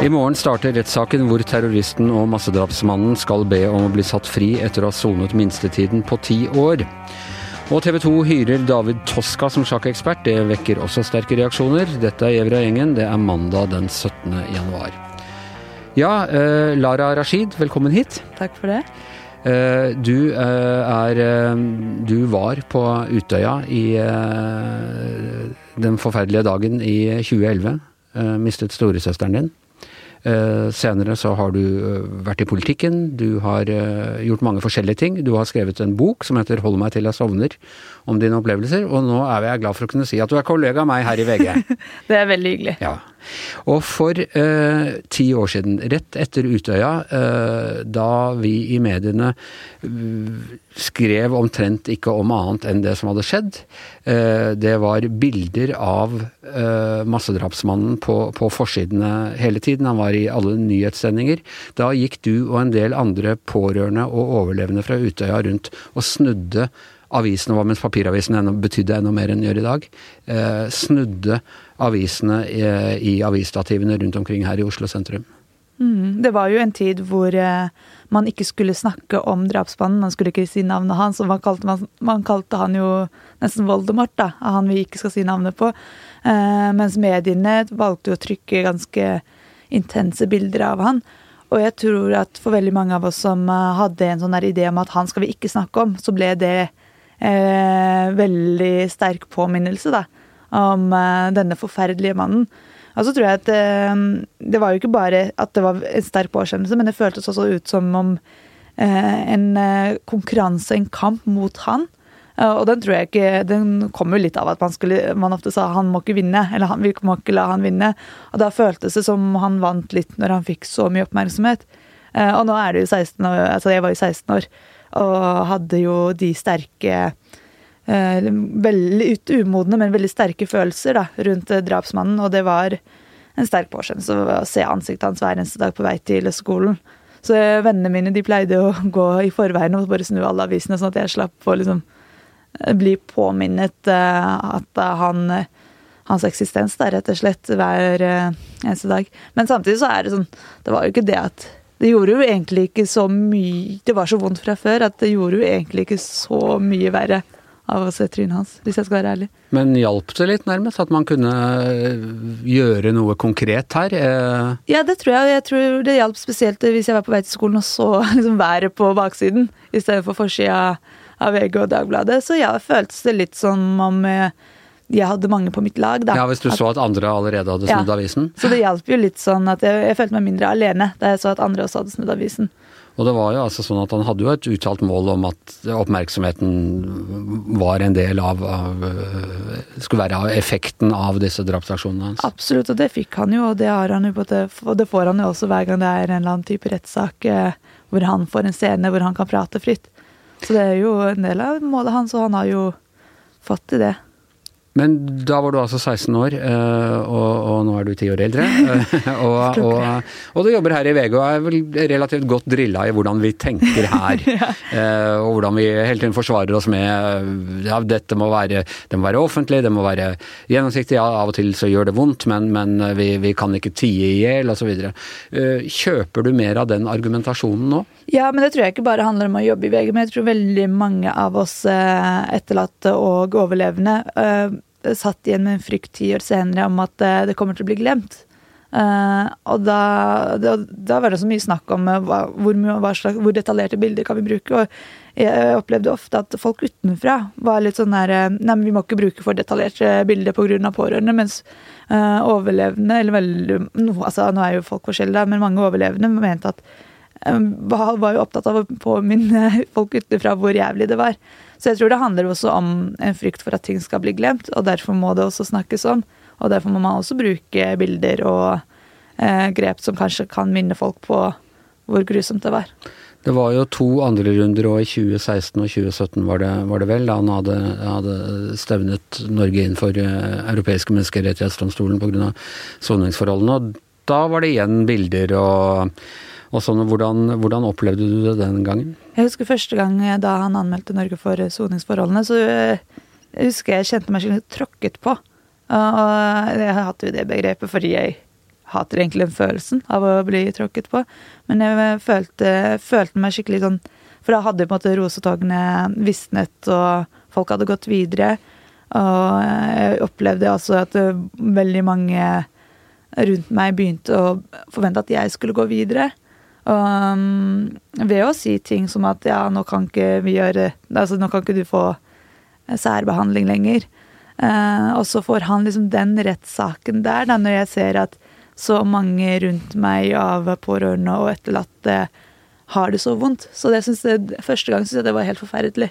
I morgen starter rettssaken hvor terroristen og massedrapsmannen skal be om å bli satt fri etter å ha sonet minstetiden på ti år. Og TV 2 hyrer David Toska som sjakkekspert. Det vekker også sterke reaksjoner. Dette er evra gjengen. Det er mandag den 17. januar. Ja, eh, Lara Rashid, velkommen hit. Takk for det. Eh, du eh, er eh, Du var på Utøya i den forferdelige dagen i 2011. Eh, mistet storesøsteren din. Senere så har du vært i politikken, du har gjort mange forskjellige ting. Du har skrevet en bok som heter 'Hold meg til jeg sovner', om dine opplevelser. Og nå er jeg glad for å kunne si at du er kollega av meg her i VG. Det er veldig hyggelig. Ja. Og for eh, ti år siden, rett etter Utøya, eh, da vi i mediene eh, skrev omtrent ikke om annet enn det som hadde skjedd, eh, det var bilder av eh, massedrapsmannen på, på forsidene hele tiden, han var i alle nyhetssendinger. Da gikk du og en del andre pårørende og overlevende fra Utøya rundt og snudde avisene var, mens papiravisen enda, betydde enda mer enn gjør i dag, eh, snudde avisene i, i avisstativene rundt omkring her i Oslo sentrum. Mm, det var jo en tid hvor eh, man ikke skulle snakke om drapsmannen. Man skulle ikke si navnet hans, og man kalte, man, man kalte han jo nesten Voldemort, da, han vi ikke skal si navnet på. Eh, mens mediene valgte å trykke ganske intense bilder av han. Og jeg tror at for veldig mange av oss som eh, hadde en sånn idé om at han skal vi ikke snakke om, så ble det eh, veldig sterk påminnelse da, om eh, denne forferdelige mannen. Og så tror jeg at eh, det var jo ikke bare at det var en sterk påkjennelse, men det føltes også ut som om eh, en eh, konkurranse, en kamp mot han. Eh, og den tror jeg ikke Den kommer jo litt av at man, skulle, man ofte sa han må ikke vinne, eller han, vi må ikke la han vinne. Og da føltes det som han vant litt når han fikk så mye oppmerksomhet. Og nå er det jo 16 år, altså jeg var jo 16 år og hadde jo de sterke Veldig umodne, men veldig sterke følelser da, rundt drapsmannen. Og det var en sterk påskjønnelse å se ansiktet hans hver eneste dag på vei til skolen. Så vennene mine de pleide å gå i forveien og bare snu alle avisene, sånn at jeg slapp å liksom bli påminnet at han hans eksistens der, rett og slett, hver eneste dag. Men samtidig så er det sånn Det var jo ikke det at det gjorde jo egentlig ikke så mye Det var så vondt fra før at det gjorde jo egentlig ikke så mye verre av å se trynet hans, hvis jeg skal være ærlig. Men hjalp det litt, nærmest? At man kunne gjøre noe konkret her? Eh, Ja, det tror jeg. Jeg tror det hjalp spesielt hvis jeg var på vei til skolen og så liksom været på baksiden i stedet for forsida av VG og Dagbladet. Så ja, føltes det litt som om eh, jeg hadde mange på mitt lag, da. ja, Hvis du så at andre allerede hadde snudd Ja. avisen? Så det hjalp jo litt sånn at jeg, jeg følte meg mindre alene da jeg så at andre også hadde snudd avisen. Og det var jo altså sånn at han hadde jo et uttalt mål om at oppmerksomheten var en del av, av øh, Skulle være av effekten av disse drapsaksjonene hans. Absolutt, og det fikk han jo, og det, har han jo på det, og det får han jo også hver gang det er en eller annen type rettssak eh, hvor han får en scene hvor han kan prate fritt. Så det er jo en del av målet hans, og han har jo fått til det. Men da var du altså 16 år, øh, og, og nå er du 10 år eldre. øh, og, og, og du jobber her i VG og er vel relativt godt drilla i hvordan vi tenker her. ja. og hvordan vi hele tiden forsvarer oss med ja, dette må være, det må være offentlig, det må være gjennomsiktig. Ja, av og til så gjør det vondt, men, men vi, vi kan ikke tie i hjel osv. Kjøper du mer av den argumentasjonen nå? Ja, men det tror jeg ikke bare handler om å jobbe i VG, men jeg tror veldig mange av oss eh, etterlatte og overlevende eh, satt igjen med en frykt ti år senere om at eh, det kommer til å bli glemt. Uh, og da, da, da var det så mye snakk om eh, hva, hvor, hva slags, hvor detaljerte bilder kan vi bruke. Og jeg opplevde ofte at folk utenfra var litt sånn der Nei, men vi må ikke bruke for detaljerte bilder pga. pårørende. Mens uh, overlevende, eller veldig no, altså Nå er jo folk forskjellige, men mange overlevende mente at var jo opptatt av å påminne folk utenfra hvor jævlig det var. Så jeg tror det handler også om en frykt for at ting skal bli glemt, og derfor må det også snakkes om. Og derfor må man også bruke bilder og eh, grep som kanskje kan minne folk på hvor grusomt det var. Det var jo to andre runder òg, i 2016 og 2017 var det, var det vel, da han hadde, hadde stevnet Norge inn for eh, europeiske menneskerettighetsdomstolen pga. soningsforholdene. Og da var det igjen bilder og, og sånn. Hvordan, hvordan opplevde du det den gangen? Jeg husker første gang da han anmeldte Norge for soningsforholdene, så jeg husker jeg kjente meg skikkelig tråkket på. Og jeg hadde jo det begrepet fordi jeg hater egentlig den følelsen av å bli tråkket på. Men jeg følte, følte meg skikkelig sånn For da hadde på en måte rosetogene visnet, og folk hadde gått videre. Og jeg opplevde altså at veldig mange rundt meg begynte å forvente at jeg skulle gå videre. Um, ved å si ting som at ja, nå kan ikke vi gjøre Altså, nå kan ikke du få særbehandling lenger. Uh, og så får han liksom den rettssaken der, da, når jeg ser at så mange rundt meg av pårørende og etterlatte har det så vondt. Så det synes jeg, første gang syns jeg det var helt forferdelig.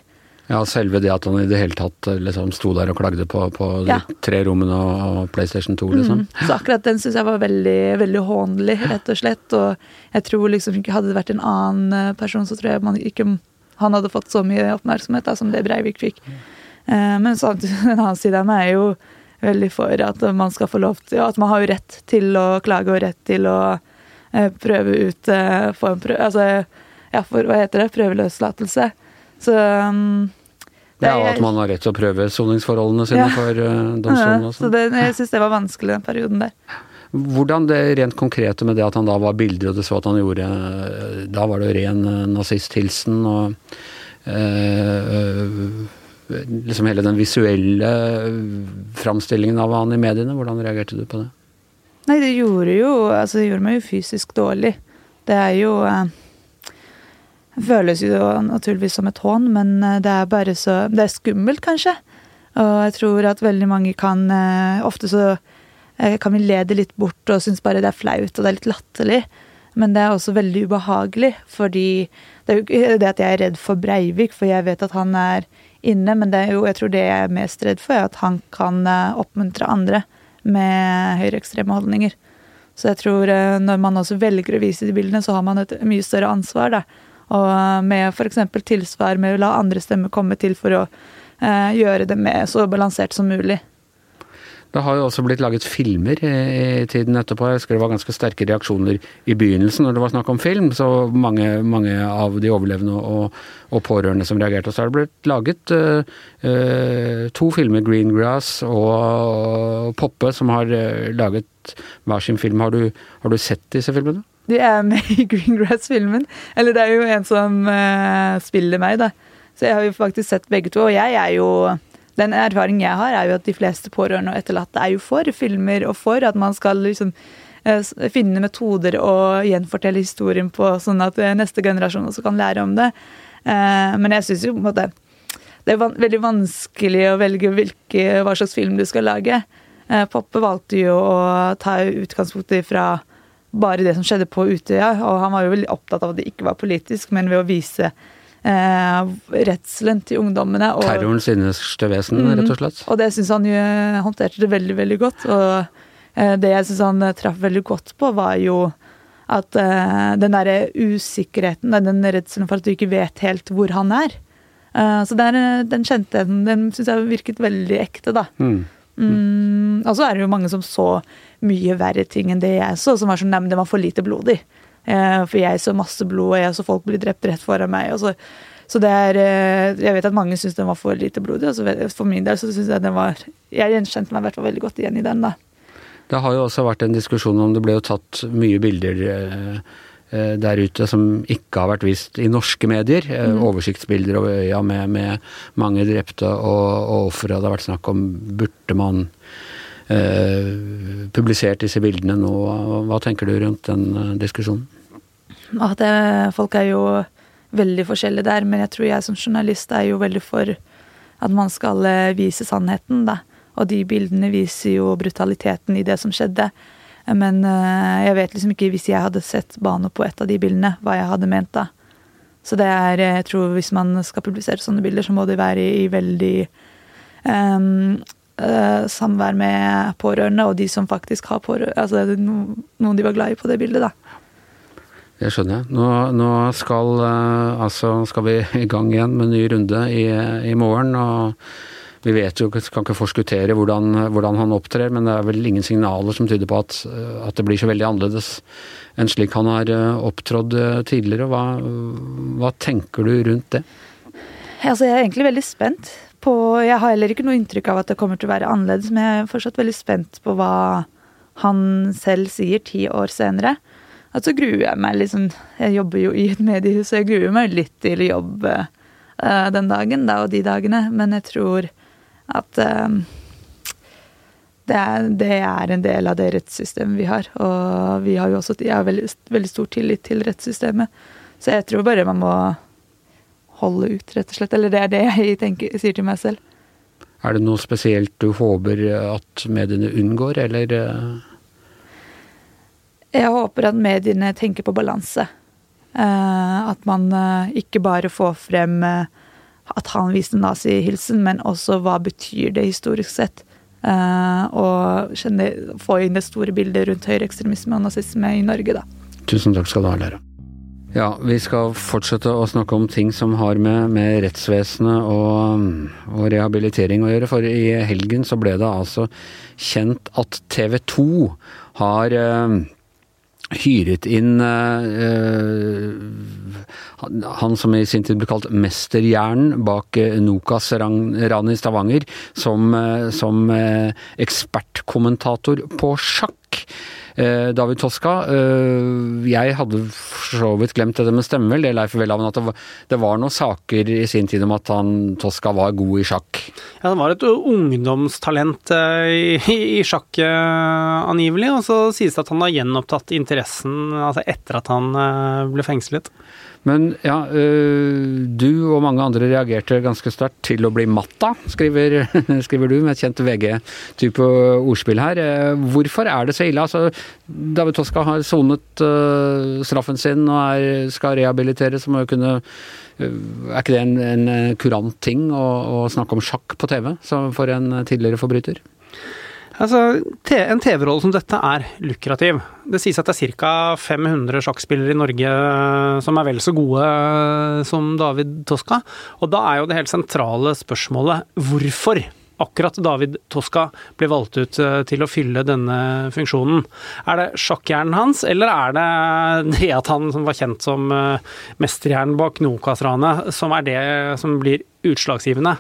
Ja, selve det at han i det hele tatt eh, liksom sto der og klagde på, på de tre rommene og PlayStation 2, liksom. Mm. Så akkurat den syns jeg var veldig, veldig hånlig, rett og slett. Og jeg tror liksom hadde det vært en annen eh, person, så tror jeg man ikke han hadde fått så mye oppmerksomhet da, som det Breivik fikk. Eh, men sånn, en annen side av meg er jo veldig for at man skal få lov til ja, At man har jo rett til å klage og rett til å eh, prøve ut få en prøve, Altså, ja, for hva heter det? Prøveløslatelse. Så um, ja, og at man har rett til å prøve soningsforholdene sine ja. for uh, domstolen. Ja, så det, jeg syns det var vanskelig den perioden der. Hvordan det rent konkrete med det at han da var bilder, og det så at han gjorde eh, Da var det jo ren uh, nazisthilsen og uh, liksom hele den visuelle framstillingen av han i mediene. Hvordan reagerte du på det? Nei, det gjorde jo Altså, det gjorde meg jo fysisk dårlig. Det er jo føles jo naturligvis som et hån, men eh, det er bare så Det er skummelt, kanskje. Og jeg tror at veldig mange kan eh, Ofte så eh, kan vi le det litt bort og synes bare det er flaut og det er litt latterlig. Men det er også veldig ubehagelig, fordi det er jo ikke det at jeg er redd for Breivik, for jeg vet at han er inne, men det er jo, jeg tror det jeg er mest redd for, er at han kan oppmuntre andre med høyreekstreme holdninger. Så jeg tror når man også velger å vise de bildene, så har man et mye større ansvar, da. Og med f.eks. tilsvar med å la andre stemmer komme til for å eh, gjøre det med så balansert som mulig. Det har jo også blitt laget filmer i tiden etterpå. Jeg husker det var ganske sterke reaksjoner i begynnelsen når det var snakk om film. Så mange, mange av de overlevende og, og, pårørende som reagerte. Og så har det blitt laget uh, to filmer, 'Greengrass' og, 'Poppe', som har laget hver sin film. Har du, har du sett disse filmene? De er med i Greengrass-filmen. Eller det er jo en som uh, spiller meg, da. Så jeg har jo faktisk sett begge to. Og jeg er jo Den erfaringen jeg har, er jo at de fleste pårørende og etterlatte er jo for filmer, og for at man skal liksom uh, finne metoder og gjenfortelle historien på, sånn at uh, neste generasjon også kan lære om det. men jeg syns jo på en måte det er veldig vanskelig å velge hvilke, hva slags film du skal lage. Poppe valgte jo å ta utgangspunkt fra bare det som skjedde på Utøya. Og han var jo veldig opptatt av at det ikke var politisk, men ved å vise eh, redselen til ungdommene. Og, Terrorens innerste vesen, mm, rett og slett. Og det syns han jo håndterte det veldig, veldig godt. Og eh, det jeg syns han traff veldig godt på, var jo at eh, den derre usikkerheten, den redselen for at du ikke vet helt hvor han er. Eh, så der, den kjente den, den syns jeg virket veldig ekte, da. Mm. Mm, og så er det jo mange som så mye verre ting enn det jeg så, som var sånn Nei, men det var for lite blodig. Eh, for jeg så masse blod, og jeg så folk bli drept rett foran meg. og så så det er eh, Jeg vet at mange syns den var for lite blodig. og så For min del så syns jeg den var Jeg gjenkjente meg i hvert fall veldig godt igjen i den, da. Det har jo også vært en diskusjon om det ble jo tatt mye bilder eh, der ute som ikke har vært vist i norske medier. Mm. Oversiktsbilder over øya med, med mange drepte og, og ofre. Det har vært snakk om burde man publisert disse bildene nå. Hva tenker du rundt den eh, diskusjonen? At det, folk er jo veldig forskjellige der, men jeg tror jeg som journalist er jo veldig for at man skal eh, vise sannheten, da. Og de bildene viser jo brutaliteten i det som skjedde. Men jeg vet liksom ikke, hvis jeg hadde sett Bano på et av de bildene, hva jeg hadde ment da. Så det er, jeg tror hvis man skal publisere sånne bilder, så må de være i veldig um, uh, samvær med pårørende, og de som faktisk har pårørende Altså noen de var glad i på det bildet, da. Det skjønner jeg. Nå, nå skal, uh, altså, skal vi i gang igjen med en ny runde i, i morgen. og vi vet jo, kan ikke forskuttere hvordan, hvordan, han opptrer, men det er vel ingen signaler som tyder på at, at det blir så veldig annerledes enn slik han har opptrådt tidligere. Hva, hva tenker du rundt det? Altså, jeg er egentlig veldig spent på Jeg har heller ikke noe inntrykk av at det kommer til å være annerledes, men jeg er fortsatt veldig spent på hva han selv sier ti år senere. At så gruer jeg meg liksom Jeg jobber jo i et mediehus, så jeg gruer meg litt til jobb uh, den dagen da, og de dagene, men jeg tror at uh, det, er, det, er, en del av det rettssystemet vi har. Og vi har jo også jeg har veldig, veldig stor tillit til rettssystemet. Så jeg tror bare man må holde ut, rett og slett. Eller det er det jeg tenker, sier til meg selv. Er det noe spesielt du håper at mediene unngår, eller? Jeg håper at mediene tenker på balanse. At man ikke bare får frem at han viste nazihilsen, men også hva betyr det historisk sett? Og kjenne, få inn det store bildet rundt høyreekstremisme og nazisme i Norge, da. Tusen takk skal du ha, Læra. Ja, vi skal fortsette å snakke om ting som har med, med rettsvesenet og, og, rehabilitering å gjøre. For i helgen så ble det altså kjent at TV 2 har uh, hyret inn uh, han som i sin tid ble kalt mesterhjernen bak eh, Nokas-ranet i Stavanger, som, som ekspertkommentator på sjakk. David Toska. Jeg hadde for så vidt glemt dette med stemme, vel, det Leif Welhaven, at det var, noen saker i sin tid om at han Toska var god i sjakk. Ja, han var et ungdomstalent i, i sjakk angivelig, og så sies det at han har gjenopptatt interessen altså etter at han ble fengslet. Men ja, du og mange andre reagerte ganske sterkt til å bli matta, skriver, skriver du, med et kjent VG-type ordspill her. Hvorfor er det så ille? Altså, David Toska har sonet straffen sin og er, skal rehabiliteres, må Er ikke det en, en kurant ting å, å snakke om sjakk på TV for en tidligere forbryter? Altså, En TV-rolle som dette er lukrativ. Det sies at det er ca. 500 sjakkspillere i Norge som er vel så gode som David Toska. Og da er jo det helt sentrale spørsmålet hvorfor akkurat David Toska ble valgt ut eh, til å fylle denne funksjonen. Er det sjakkhjernen hans, eller er det det at han som var kjent som eh, mesterhjernen bak Nokas-ranet, som er det som blir utslagsgivende?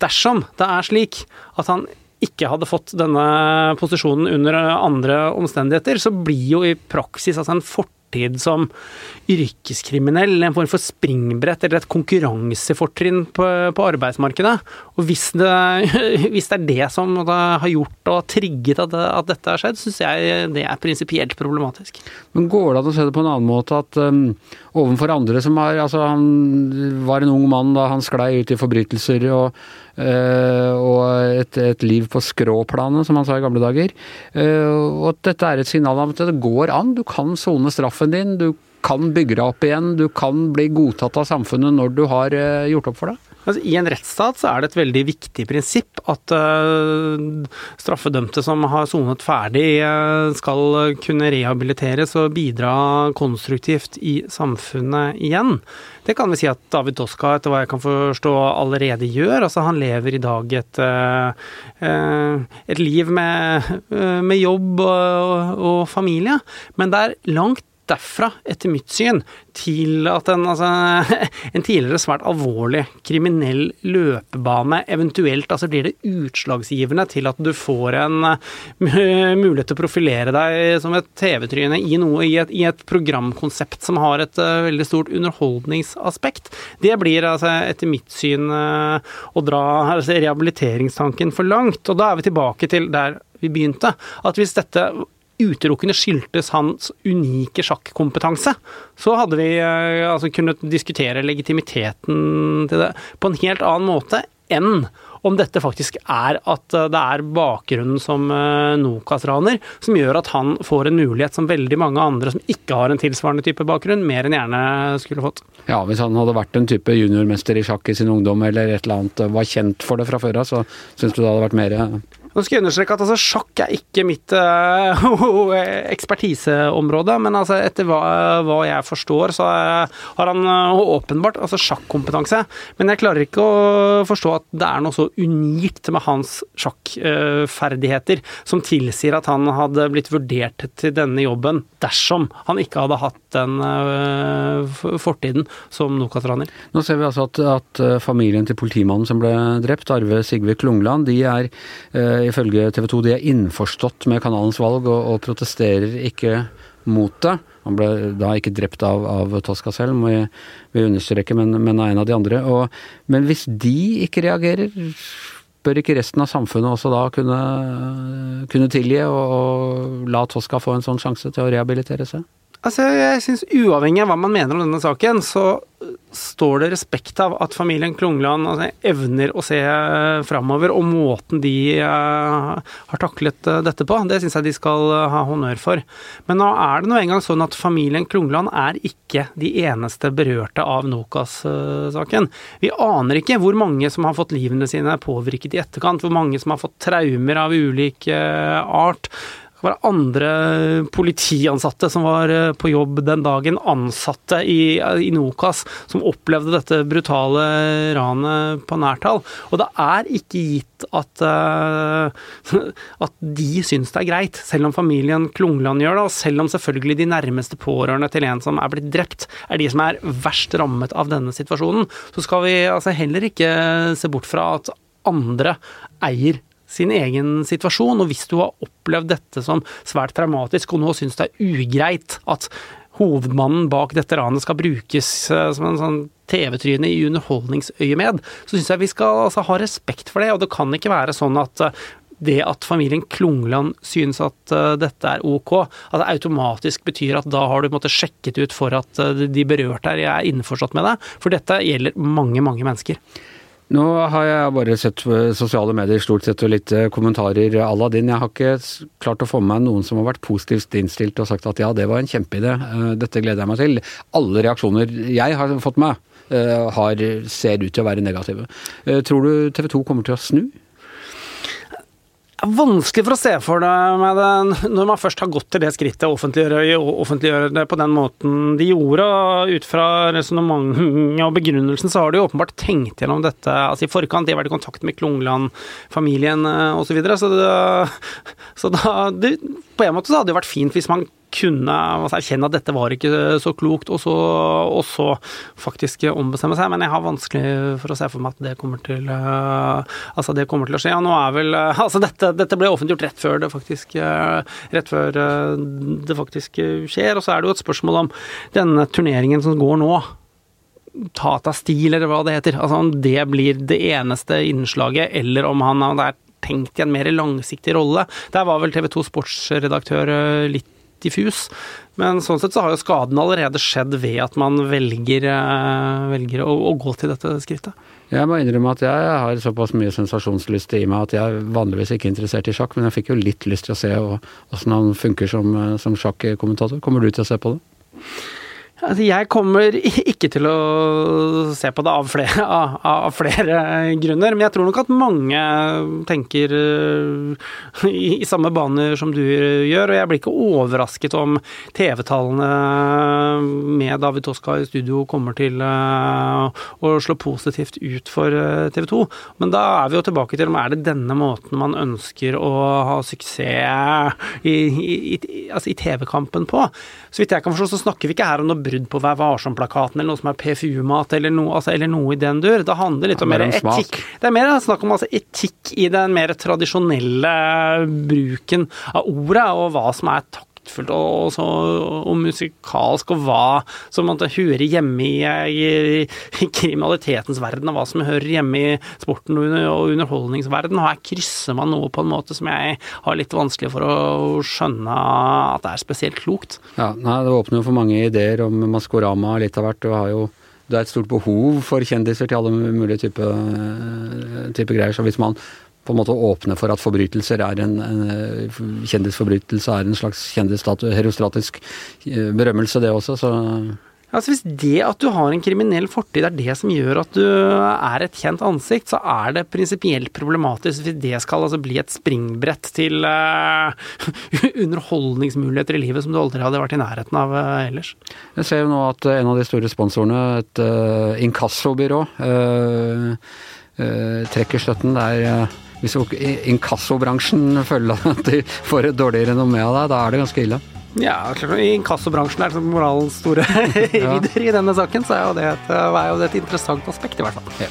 Dersom det er slik at han ikke hadde fått denne posisjonen under andre omstendigheter, så blir jo i praksis altså en fortid som yrkeskriminell, en form for springbrett eller et konkurransefortrinn på, på arbeidsmarkedet. Og hvis det, hvis det, er det som har gjort og trigget at, at dette har skjedd, syns jeg det er prinsipielt problematisk. Men går det an å se det på en annen måte, at um, overfor andre som har Altså, han var en ung mann da han sklei ut i forbrytelser og og et, et, liv på skråplanet, som han sa i gamle dager. Uh, og at dette er et signal om at det går an. Du kan sone straffen din. Du kan bygge deg opp igjen. Du kan bli godtatt av samfunnet når du har uh, gjort opp for deg. Altså, I en rettsstat så er det et veldig viktig prinsipp at uh, straffedømte som har sonet ferdig, uh, skal kunne rehabiliteres og bidra konstruktivt i samfunnet igjen. Det kan vi si at David Toska, etter hva jeg kan forstå, allerede gjør. Altså, han lever i dag et, uh, et liv med, med jobb og, og familie, men det er langt derfra, etter mitt syn, til at en, altså, en tidligere svært alvorlig kriminell løpebane eventuelt altså blir det utslagsgivende til at du får en uh, mulighet til å profilere deg som et TV-tryne i, i, i, et programkonsept som har et uh, veldig stort underholdningsaspekt. Det blir altså, etter mitt syn uh, å dra altså, rehabiliteringstanken for langt. Og da er vi tilbake til der vi begynte. At hvis dette utelukkende skyldtes hans unike sjakkompetanse, så hadde vi eh, altså, kunnet diskutere legitimiteten til det på en helt annen måte enn om dette faktisk er at eh, det er bakgrunnen som eh, Nokas-raner som gjør at han får en mulighet som veldig mange andre som ikke har en tilsvarende type bakgrunn, mer enn gjerne skulle fått. Ja, hvis han hadde vært en type juniormester i sjakk i sin ungdom eller et eller annet, var kjent for det fra før av, så syns du det hadde vært mer Nå skal jeg understreke at altså, sjakk er ikke mitt uh, ekspertiseområde, men altså, etter hva, hva, jeg forstår, så er, har han uh, åpenbart altså, sjakkompetanse. Men jeg klarer ikke å forstå at det er noe så unikt med hans sjakkferdigheter uh, som tilsier at han hadde blitt vurdert til denne jobben dersom han ikke hadde hatt den fortiden som Nokas-raner. Nå ser vi altså at, at, familien til politimannen som ble drept, Arve Sigve Klungland, de er ifølge TV 2 de er innforstått med kanalens valg og, og protesterer ikke mot det. Han ble da ikke drept av, av Tosca selv, må vi, vil understreke, men, men, av en av de andre. Og, men hvis de ikke reagerer, bør ikke resten av samfunnet også da kunne, kunne tilgi og, og la Tosca få en sånn sjanse til å rehabilitere seg? Altså, jeg synes Uavhengig av hva man mener om denne saken, så står det respekt av at familien Klungland altså, evner å se framover, og måten de uh, har taklet uh, dette på, det syns jeg de skal uh, ha honnør for. Men nå er det nå engang sånn at familien Klungland er ikke de eneste berørte av Nokas-saken. Vi aner ikke hvor mange som har fått livene sine påvirket i etterkant, hvor mange som har fått traumer av ulik art det var andre politiansatte som var eh, på jobb den dagen, ansatte i, i Nokas, som opplevde dette brutale ranet på nærtall. Og det er ikke gitt at, uh, at de syns det er greit, selv om familien Klungland gjør det, og selv om selvfølgelig de nærmeste pårørende til en som er blitt drept, er de som er verst rammet av denne situasjonen, så skal vi altså heller ikke se bort fra at andre eier sin egen situasjon. Og hvis du har opplevd dette som svært traumatisk, og nå syns det er ugreit at hovedmannen bak dette ranet skal brukes eh, som en sånn TV-tryne i underholdningsøyemed, så syns jeg vi skal altså, ha respekt for det. Og det kan ikke være sånn at eh, det at familien Klungland synes at uh, dette er ok, at det automatisk betyr at da har du måttet sjekket ut for at de berørte er innforstått med det. For dette gjelder mange, mange mennesker. Nå har jeg bare sett sosiale medier stort sett og litt eh, kommentarer à la din. Jeg har ikke klart å få med meg noen som har vært positivt innstilt og sagt at ja, det var en kjempeidé, eh, dette gleder jeg meg til. Alle reaksjoner jeg har fått med, eh, har, ser ut til å være negative. Tror du TV 2 kommer til å snu? Vanskelig for å se for meg det når man først har gått til det skrittet å offentliggjøre, offentliggjøre, det på den måten de gjorde. Ut fra resonnementet og begrunnelsen så har de åpenbart tenkt gjennom dette altså i forkant. De har vært i kontakt med Klungland-familien osv. Så, videre, så, så da det, På en måte så hadde det vært fint hvis man kunne altså, erkjenne at dette var ikke så klokt, og så, og så, faktisk ombestemme seg. Men jeg har vanskelig for å se for meg at det kommer til, uh, altså det kommer til å skje. Og nå er vel uh, Altså, dette, dette, ble offentliggjort rett før det faktisk, uh, rett før, det faktisk skjer. Og så er det jo et spørsmål om denne turneringen som går nå. Tata Stil, eller hva det heter. Altså om det blir det eneste innslaget, eller om han er tenkt i en mer langsiktig rolle. Der var vel TV 2 sportsredaktør litt diffus. Men sånn sett så har jo skaden allerede skjedd ved at man velger, eh, velger å, å, gå til dette skrittet. Jeg må innrømme at jeg har såpass mye sensasjonslyst i meg at jeg er vanligvis ikke interessert i sjakk, men jeg fikk jo litt lyst til å se åssen han funker som, eh, som sjakkommentator. Kommer du til å se på det? Altså, jeg kommer ikke til å se på det av flere, av, av flere, grunner, men jeg tror nok at mange tenker eh, i, i, samme baner som du gjør, og jeg blir ikke overrasket om TV-tallene med David Toska i studio kommer til eh, å slå positivt ut for eh, TV 2. Men da er vi jo tilbake til om er det denne måten man ønsker å ha suksess i, i, altså i TV-kampen på. Så vidt jeg kan forstå, så snakker vi ikke her om noe brudd på Vær varsom-plakaten, eller noe som er PFU-mat, eller, no, altså, eller, noe i den dur. Det handler litt om mer etikk. Det er mer snakk om altså, etikk i den mer tradisjonelle bruken av ordet, og hva som er takt praktfullt og, så, og, musikalsk, og hva som måtte høre hjemme i, i, i, kriminalitetens verden, og hva som hører hjemme i sporten og, og underholdningsverden. Og her krysser man noe på en måte som jeg har litt vanskelig for å skjønne at det er spesielt klokt. Ja, nei, Det åpner jo for mange ideer om Maskorama litt av hvert. Du har jo det er et stort behov for kjendiser til alle mulige typer type greier. Så hvis man på en måte åpne for at forbrytelser er en, en kjendisforbrytelse er en slags kjendisstatue, herostratisk berømmelse, det også. så Altså Hvis det at du har en kriminell fortid er det som gjør at du er et kjent ansikt, så er det prinsipielt problematisk hvis det skal altså bli et springbrett til uh, underholdningsmuligheter i livet som du aldri hadde vært i nærheten av uh, ellers. Jeg ser jo nå at en av de store sponsorene, et uh, inkassobyrå, trekker støtten. Det er hvis inkassobransjen føler at de får et dårlig renommé av deg, da er det ganske ille. Ja, I inkassobransjen er det moralens store ridder i denne saken, så er jo, det et, er jo det et interessant aspekt, i hvert fall. Ja.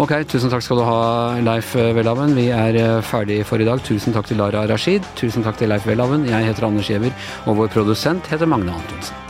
Ok, tusen takk skal du ha, Leif Welhaven. Vi er eh, ferdig for i dag. Tusen takk til Lara Rashid. Tusen takk til Leif Welhaven. Jeg heter Anders Giæver, og vår produsent heter Magne Antonsen.